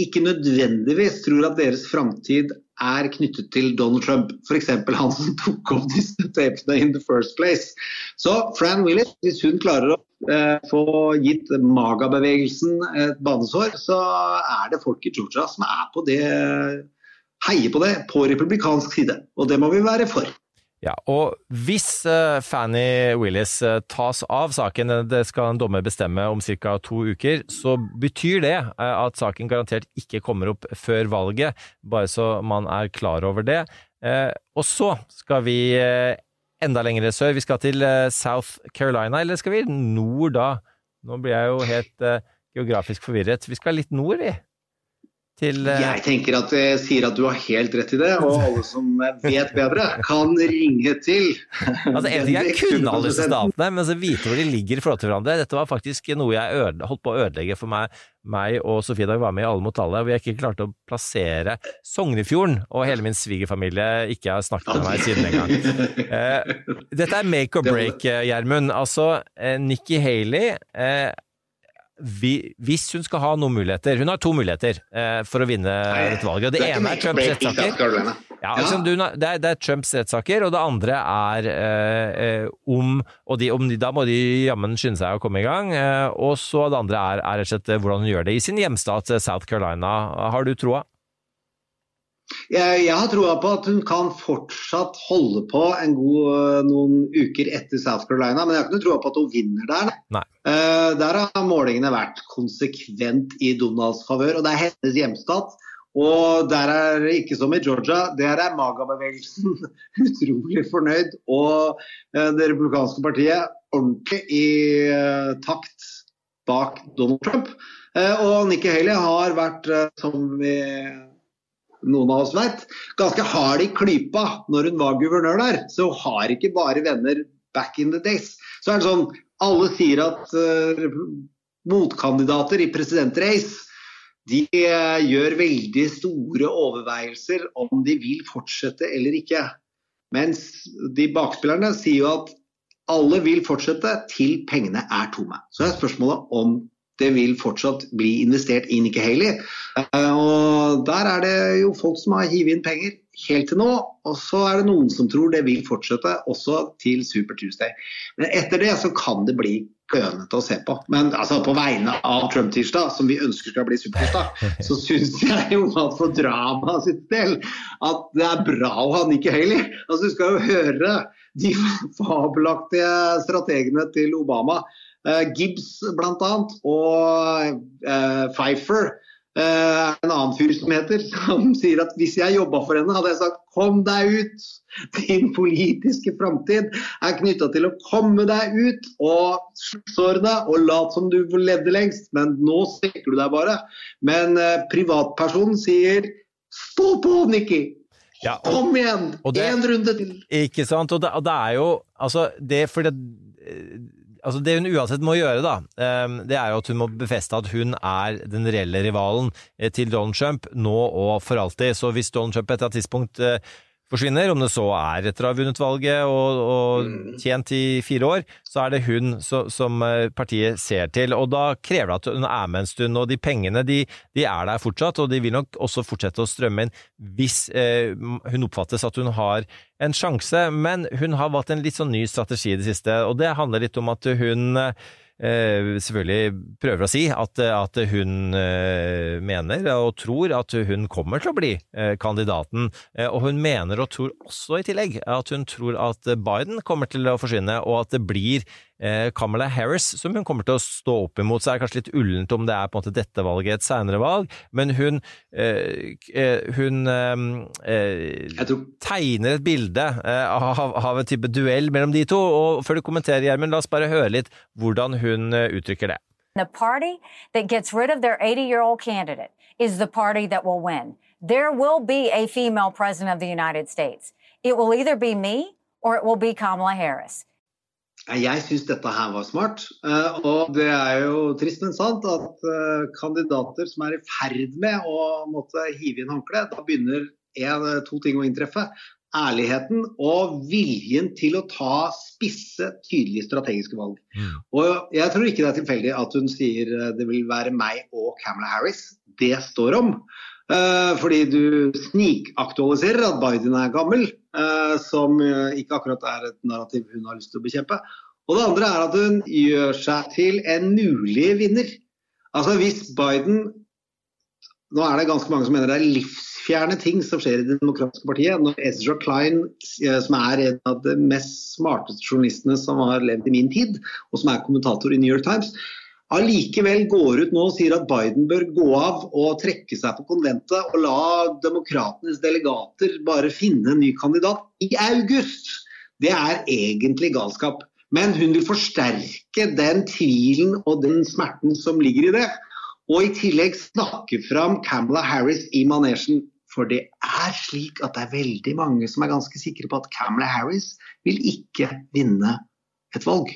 ikke nødvendigvis tror at deres framtid er knyttet til Donald Trump. F.eks. han som tok opp disse tapene in the first place. Så Fran Willis, hvis hun klarer å eh, få gitt Maga-bevegelsen et banesår, så er det folk i Georgia som er på det, heier på det på republikansk side. Og det må vi være for. Ja, og hvis uh, Fanny Willis uh, tas av saken, det skal en dommer bestemme om ca. to uker, så betyr det at saken garantert ikke kommer opp før valget, bare så man er klar over det. Eh, og så skal vi eh, enda lenger sør. Vi skal til eh, South Carolina, eller skal vi nord da? Nå blir jeg jo helt eh, geografisk forvirret. Vi skal litt nord, vi. Til uh... Jeg tenker at jeg sier at du har helt rett i det, og alle som vet bedre, kan ringe til Altså, en ting er kunne alle disse statene, men så vite hvor de ligger i forhold til hverandre. Dette var faktisk noe jeg øde, holdt på å ødelegge for meg, meg og Sofie Dag var med i Alle mot alle, hvor jeg ikke klarte å plassere Sognefjorden, og hele min svigerfamilie ikke har snakket med meg siden den gang. Uh, dette er make or break, eh, Gjermund. Altså, uh, Nikki Haley vi, hvis hun skal ha noen muligheter Hun har to muligheter eh, for å vinne dette valget. og Det, Det er ene er Trumps rettssaker. Ja, altså, du, det, er, det er Trumps rettssaker, og det andre er eh, eh, om Og de, om de, da må de jammen skynde seg å komme i gang. Eh, og så det andre er, er rett og slett eh, hvordan hun gjør det i sin hjemstat eh, South Carolina. Har du troa? Jeg, jeg har troa på at hun kan fortsatt holde på en god øh, noen uker etter South Carolina, men jeg har ikke noe troa på at hun vinner der. Eh, der har målingene vært konsekvent i Donalds favør, og det er hennes hjemstat. Og der er ikke som i Georgia, der er Maga-bevegelsen utrolig fornøyd. Og eh, det republikanske partiet ordentlig i uh, takt bak Donald Trump. Uh, og Nikki Haley har vært, eh, som vi noen av oss vet, ganske hard i klypa når hun var guvernør der. Så hun har ikke bare venner back in the days. Så er det sånn, alle sier at uh, motkandidater i presidentrace de uh, gjør veldig store overveielser om de vil fortsette eller ikke. Mens de bakspillerne sier jo at alle vil fortsette til pengene er tomme. Så er spørsmålet om det vil fortsatt bli investert i Nikki Haley. Eh, Og der er det jo folk som har hivet inn penger helt til nå. Og så er det noen som tror det vil fortsette også til Super Tuesday. Men etter det så kan det bli klønete å se på. Men altså på vegne av Trump-tirsdag, som vi ønsker skal bli Supertirsdag, så syns jeg jo at for dramaet sitt del at det er bra å ha Nikki Haley. Altså Du skal jo høre de fabelaktige strategene til Obama. Eh, Gibbs bl.a. og eh, Pfeiffer. Uh, en annen fyr som heter, som sier at hvis jeg jobba for henne, hadde jeg sagt kom deg ut. Din politiske framtid er knytta til å komme deg ut og sluttårene og lat som du levde lengst, men nå strekker du deg bare. Men uh, privatpersonen sier stå på, Nikki! Ja, Kom igjen! Én En runde til! Ikke sant? Og det, og det er jo Altså, det for det Altså Det hun uansett må gjøre, da, eh, det er jo at hun må befeste at hun er den reelle rivalen eh, til Donald Trump nå og for alltid. Så hvis Donald Trump etter et tidspunkt eh, forsvinner, om det så er etter å ha vunnet valget og, og tjent i fire år, så er det hun så, som eh, partiet ser til. Og da krever det at hun er med en stund, og de pengene de, de er der fortsatt, og de vil nok også fortsette å strømme inn hvis eh, hun oppfattes at hun har en sjanse. Men hun har valgt en litt sånn ny strategi i det siste, og det handler litt om at hun eh, selvfølgelig prøver å si at, at hun eh, mener og tror at hun kommer til å bli eh, kandidaten. Eh, og hun mener og tror også i tillegg at hun tror at Biden kommer til å forsvinne, og at det blir eh, Kamala Harris som hun kommer til å stå opp imot. Så er det kanskje litt ullent om det er på en måte dette valget et senere valg, men hun, eh, eh, hun eh, tegner et bilde eh, av, av en type duell mellom de to. Og før du kommenterer, Gjermund, la oss bare høre litt hvordan hun eh, uttrykker det. The party that gets rid of their 80 year old candidate is the party that will win. There will be a female president of the United States. It will either be me or it will be Kamala Harris. Jeg syns dette her var smart. eh, Og det er jo trist, men sant at eh, kandidater som er i ferd med å måtte hive inn håndkle, da begynner en, to ting å inntreffe. Ærligheten og viljen til å ta spisse, tydelige strategiske valg. Og jeg tror ikke det er tilfeldig at hun sier eh, det vil være meg og Kamala Harris. Det står om. Eh, fordi du snikaktualiserer at Biden er gammel, eh, som eh, ikke akkurat er et narrativ hun har lyst til å bekjempe. Og det andre er at hun gjør seg til en mulig vinner. Altså hvis Biden Nå er det ganske mange som mener det er livsfjerne ting som skjer i Det demokratiske partiet. Når Ezra Klein, eh, som er en av de mest smarteste journalistene som har levd i min tid, og som er kommentator i New York Times, allikevel går ut nå og sier at Biden bør gå av og trekke seg på konventet og la demokratenes delegater bare finne en ny kandidat i august, det er egentlig galskap. Men hun vil forsterke den tvilen og den smerten som ligger i det. Og i tillegg snakke fram Camilla Harris i manesjen. For det er slik at det er veldig mange som er ganske sikre på at Camilla Harris vil ikke vinne et valg.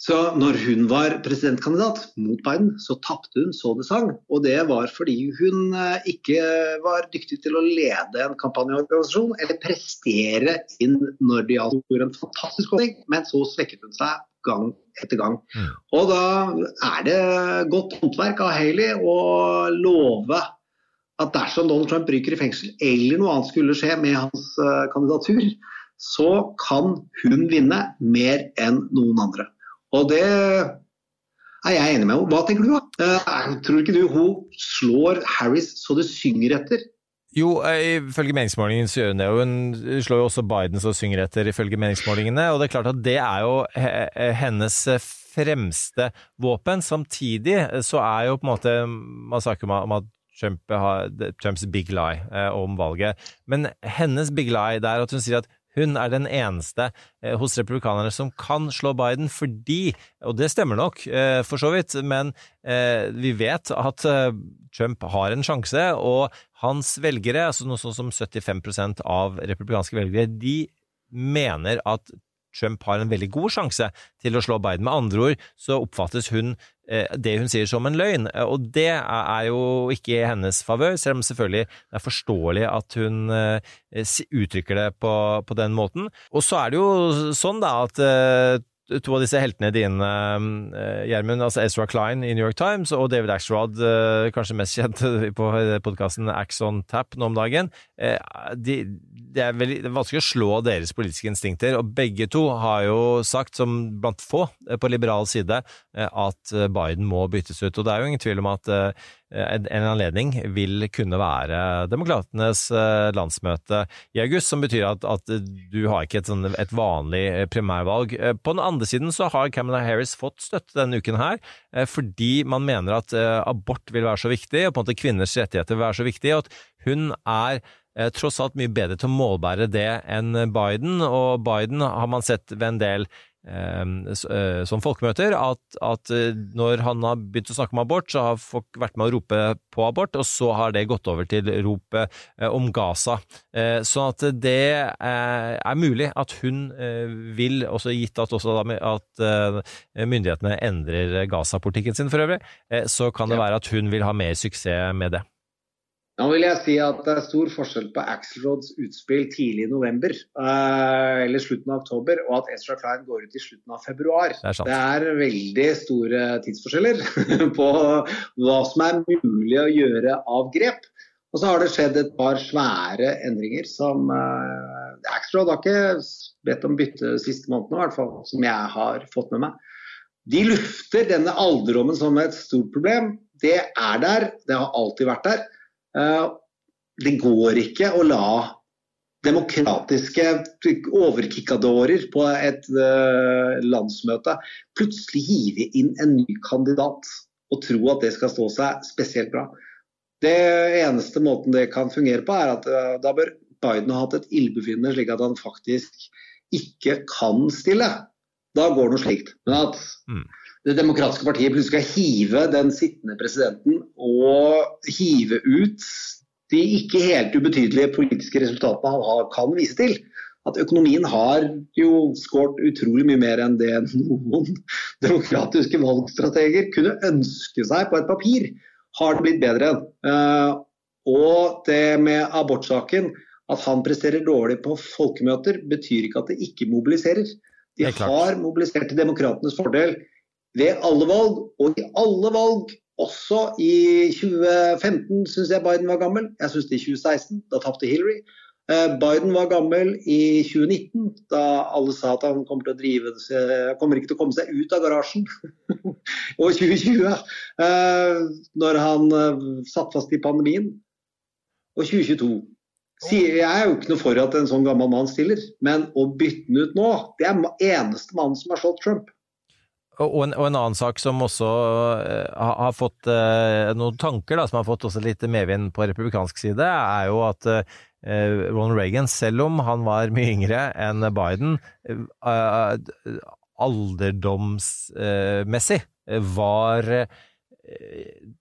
Mm. Så når hun var presidentkandidat mot Biden, så tapte hun så det sang. Og det var fordi hun eh, ikke var dyktig til å lede en kampanjeorganisasjon eller prestere inn når. Hun gjorde en fantastisk åpning, men så svekket hun seg gang etter gang. Og da er det godt håndverk av Haley å love at dersom Donald Trump ryker i fengsel, eller noe annet skulle skje med hans eh, kandidatur, så kan hun vinne mer enn noen andre. Og det er jeg enig med henne. Hva tenker du? da? Eh, tror ikke du hun slår Harris så det synger etter? Jo, eh, ifølge meningsmålingen så gjør hun det. Hun slår jo også Biden så synger etter, ifølge meningsmålingene. Og det er klart at det er jo hennes fremste våpen. Samtidig så er jo på en måte Man snakker om at Trump har Trumps big lie eh, om valget. Men hennes big lie det er at hun sier at hun er den eneste eh, hos republikanerne som kan slå Biden fordi, og det stemmer nok eh, for så vidt, men eh, vi vet at Trump har en sjanse, og hans velgere, altså noe sånn som 75% av republikanske velgere, de mener at Trump har en veldig god sjanse til å slå Biden. Med andre ord så oppfattes hun det hun sier som en løgn, og det er jo ikke i hennes favør, selv om selvfølgelig det er forståelig at hun eh, uttrykker det på, på den måten. Og så er det jo sånn da at eh, to av disse heltene dine, Gjermund, altså Ezra Klein i New York Times og David Axrod, kanskje mest kjent på podkasten Axon Tap nå om dagen, de, det er veldig det er vanskelig å slå deres politiske instinkter, og begge to har jo sagt, som blant få på liberal side, at Biden må byttes ut. Og det er jo ingen tvil om at en anledning vil kunne være demokratenes landsmøte i august, som betyr at, at du har ikke et, sånn, et, vanlig primærvalg. På den andre siden så har Camilla Harris fått støtte denne uken her, fordi man mener at abort vil være så viktig, og på en måte kvinners rettigheter vil være så viktig, og at hun er tross alt mye bedre til å målbære det enn Biden, og Biden har man sett ved en del eh, som folkemøter, at, at, når han har begynt å snakke om abort, så har folk vært med å rope på abort, og så har det gått over til ropet eh, om Gaza. Eh, sånn at det er mulig at hun vil, også gitt at, også at myndighetene endrer Gaza-politikken sin for øvrig, så kan det være at hun vil ha mer suksess med det. Nå vil jeg si at det er stor forskjell på Axelrods utspill tidlig i november eh, eller slutten av oktober, og at Ezra Klein går ut i slutten av februar. Det er, det er veldig store tidsforskjeller på hva som er mulig å gjøre av grep. Og så har det skjedd et par svære endringer som eh, Axelrod har ikke bedt om bytte siste månedene, i hvert fall, som jeg har fått med meg. De lufter denne alderdommen som et stort problem. Det er der, det har alltid vært der. Eh, det går ikke å la demokratiske overkikkadorer på et uh, landsmøte plutselig hive inn en ny kandidat og tro at det skal stå seg spesielt bra. Det eneste måten det kan fungere på, er at uh, da bør Biden ha hatt et ildbefinnende slik at han faktisk ikke kan stille. Da går noe slikt. Men at mm. Det demokratiske partiet plutselig skal hive den sittende presidenten og hive ut de ikke helt ubetydelige politiske resultatene han kan vise til. At økonomien har jo skåret utrolig mye mer enn det noen demokratiske valgstrateger kunne ønske seg på et papir, har det blitt bedre enn. Uh, og det med abortsaken, at han presterer dårlig på folkemøter, betyr ikke at det ikke mobiliserer. De har mobilisert til demokratenes fordel ved alle valg, og i alle valg, også i 2015 syns jeg Biden var gammel. Jeg syns det i 2016, da tapte Hillary. Eh, Biden var gammel i 2019, da alle sa at han kommer, til å drive, kommer ikke til å komme seg ut av garasjen. og 2020, eh, når han eh, satt fast i pandemien. Og 2022. Jeg er jo ikke noe for at en sånn gammel mann stiller, men å bytte den ut nå, det er eneste mannen som har slått Trump. Og en, og en, annen sak som også uh, har, fått uh, noen tanker, da, som har fått også litt medvind på republikansk side, er jo at uh, Ronald Reagan, selv om han var mye yngre enn Biden, alderdomsmessig var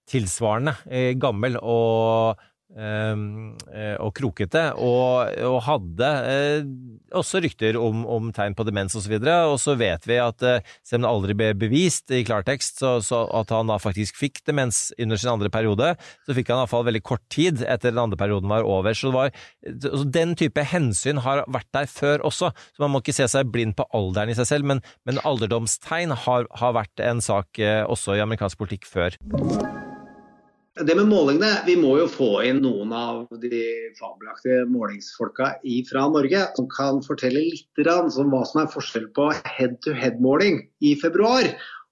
tilsvarende gammel og og krokete, og, og hadde eh, også rykter om, om, tegn på demens osv. Og, så og så vet vi at eh, selv om det aldri ble bevist i klartekst, så, så, at han da faktisk fikk demens under sin andre periode, så fikk han iallfall veldig kort tid etter den andre perioden var over. Så, var, den type hensyn har vært der før også, så man må ikke se seg blind på alderen i seg selv, men, men alderdomstegn har, har vært en sak også i amerikansk politikk før det med målingene, Vi må jo få inn noen av de fabelaktige målingsfolka fra Norge som kan fortelle litt om hva som er forskjell på head-to-head-måling i februar.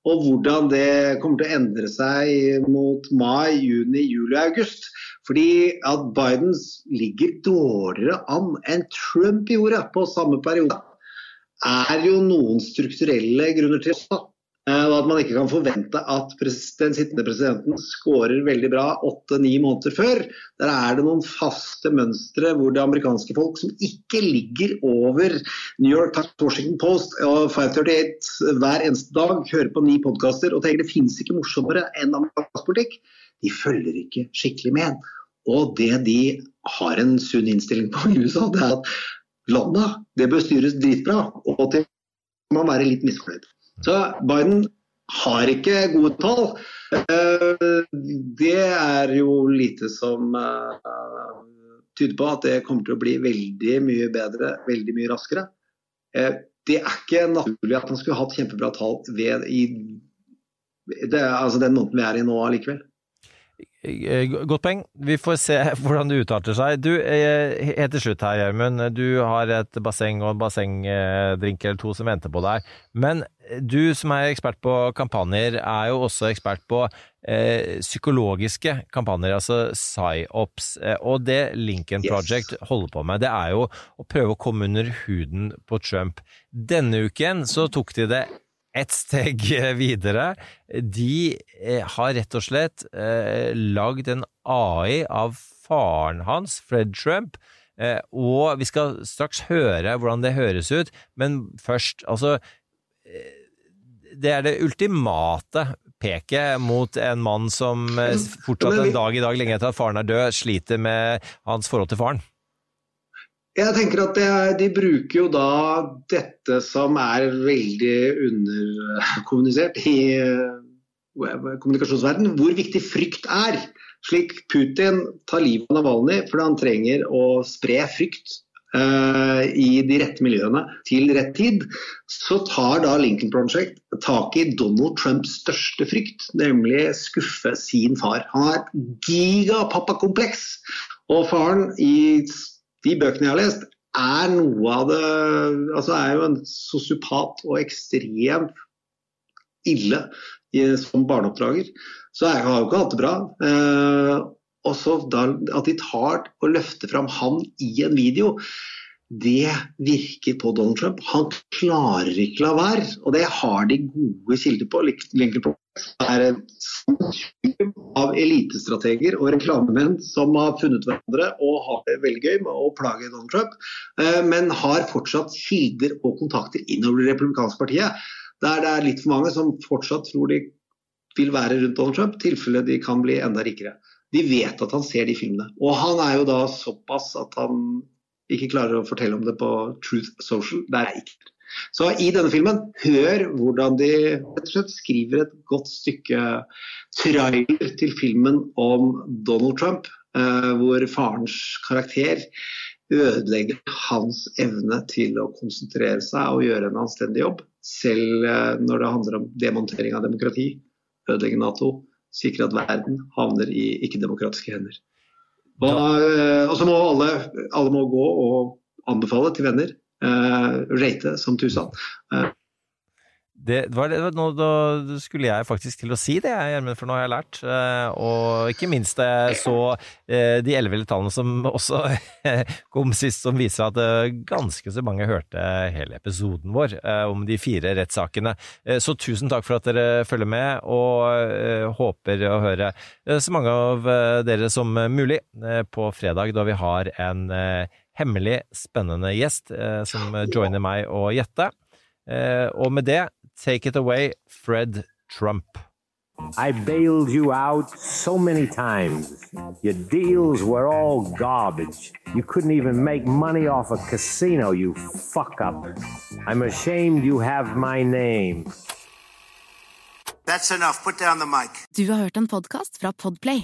Og hvordan det kommer til å endre seg mot mai, juni, juli og august. Fordi at Biden ligger dårligere an enn Trump gjorde på samme periode, er jo noen strukturelle grunner til. Eh, og at man ikke kan forvente at den sittende presidenten skårer veldig bra åtte-ni måneder før. Der er det noen faste mønstre hvor det amerikanske folk som ikke ligger over New York Times, Washington Post og 538 hver eneste dag, hører på ni podkaster og tenker det finnes ikke morsommere enn amerikansk politikk, de følger ikke skikkelig med. Og det de har en sunn innstilling på i USA, det er at landet det bør styres dritbra. Og til man være litt misfornøyd. Så Biden har ikke gode tall. Eh, det er jo lite som eh, tyder på at det kommer til å bli veldig mye bedre, veldig mye raskere. Eh, det er ikke naturlig at han skulle hatt kjempebra tall ved i det, altså den måneden vi er i nå allikevel. Eh, godt poeng. Vi får se hvordan det utarter seg. Du, eh, Helt til slutt her, Gjermund. Du har et basseng og en bassengdrink eller to som venter på deg. Men du som er ekspert på kampanjer, er jo også ekspert på eh, psykologiske kampanjer, altså psyops. Eh, og det Lincoln Project yes. holder på med, det er jo å prøve å komme under huden på Trump. Denne uken så tok de det et steg videre. De eh, har rett og slett eh, lagd en AI av faren hans, Fred Trump. Eh, og vi skal straks høre hvordan det høres ut, men først, altså eh, Det er det ultimate peket mot en mann som eh, fortsatt en dag i dag, lenge etter at faren er død, sliter med hans forhold til faren. Jeg tenker at det, De bruker jo da dette som er veldig underkommunisert i uh, kommunikasjonsverdenen, hvor viktig frykt er. Slik Putin tar livet av Navalny fordi han trenger å spre frykt uh, i de rette miljøene til rett tid, så tar da Lincoln Project tak i Donald Trumps største frykt, nemlig skuffe sin far. Han har gigapappakompleks. Og faren i de bøkene jeg har lest, er noe av det Altså er jo en sosiopat og ekstremt ille som barneoppdrager. Så jeg har jo ikke hatt det bra. Eh, og så At de tar og løfter fram han i en video, det virker på Donald Trump. Han klarer ikke la være, og det har de gode kilder på. Lincoln er en av elitestrateger og reklamemenn som har funnet hverandre og har det veldig gøy med å plage Donald Trump, eh, men har fortsatt kilder og kontakter innover det republikanske partiet. Der det er litt for mange som fortsatt tror de vil være rundt Donald Trump, i tilfelle de kan bli enda rikere. De vet at han ser de filmene. Og han er jo da såpass at han ikke klarer å fortelle om det på Truth Social. Der er ikke så i denne filmen, hør hvordan de slett skriver et godt stykke trailer til filmen om Donald Trump, eh, hvor farens karakter ødelegger hans evne til å konsentrere seg og gjøre en anstendig jobb. Selv eh, når det handler om demontering av demokrati, ødelegge Nato, sikre at verden havner i ikke-demokratiske hender. Og, eh, så må alle, alle må gå og anbefale til venner rate som tusen. Uh, Det var, det var da skulle jeg faktisk til å si det, Gjermund, for nå har jeg lært. Eh, og ikke minst da jeg så eh, de elleville tallene som også kom sist, som viser at eh, ganske så mange hørte hele episoden vår eh, om de fire rettssakene. Eh, så tusen takk for at dere følger med, og eh, håper å høre eh, så mange av eh, dere som mulig eh, på fredag, da vi har en eh, hemmelig, spennende gjest eh, som joiner meg og Jette. Eh, og med det, take it away, Fred Trump. I bailed you out so many times. Your deals were all garbage. You couldn't even make money off a casino, you fuck up. I'm ashamed you have my name. That's enough. Put down the mic. Du har hørt en podkast fra Podplay.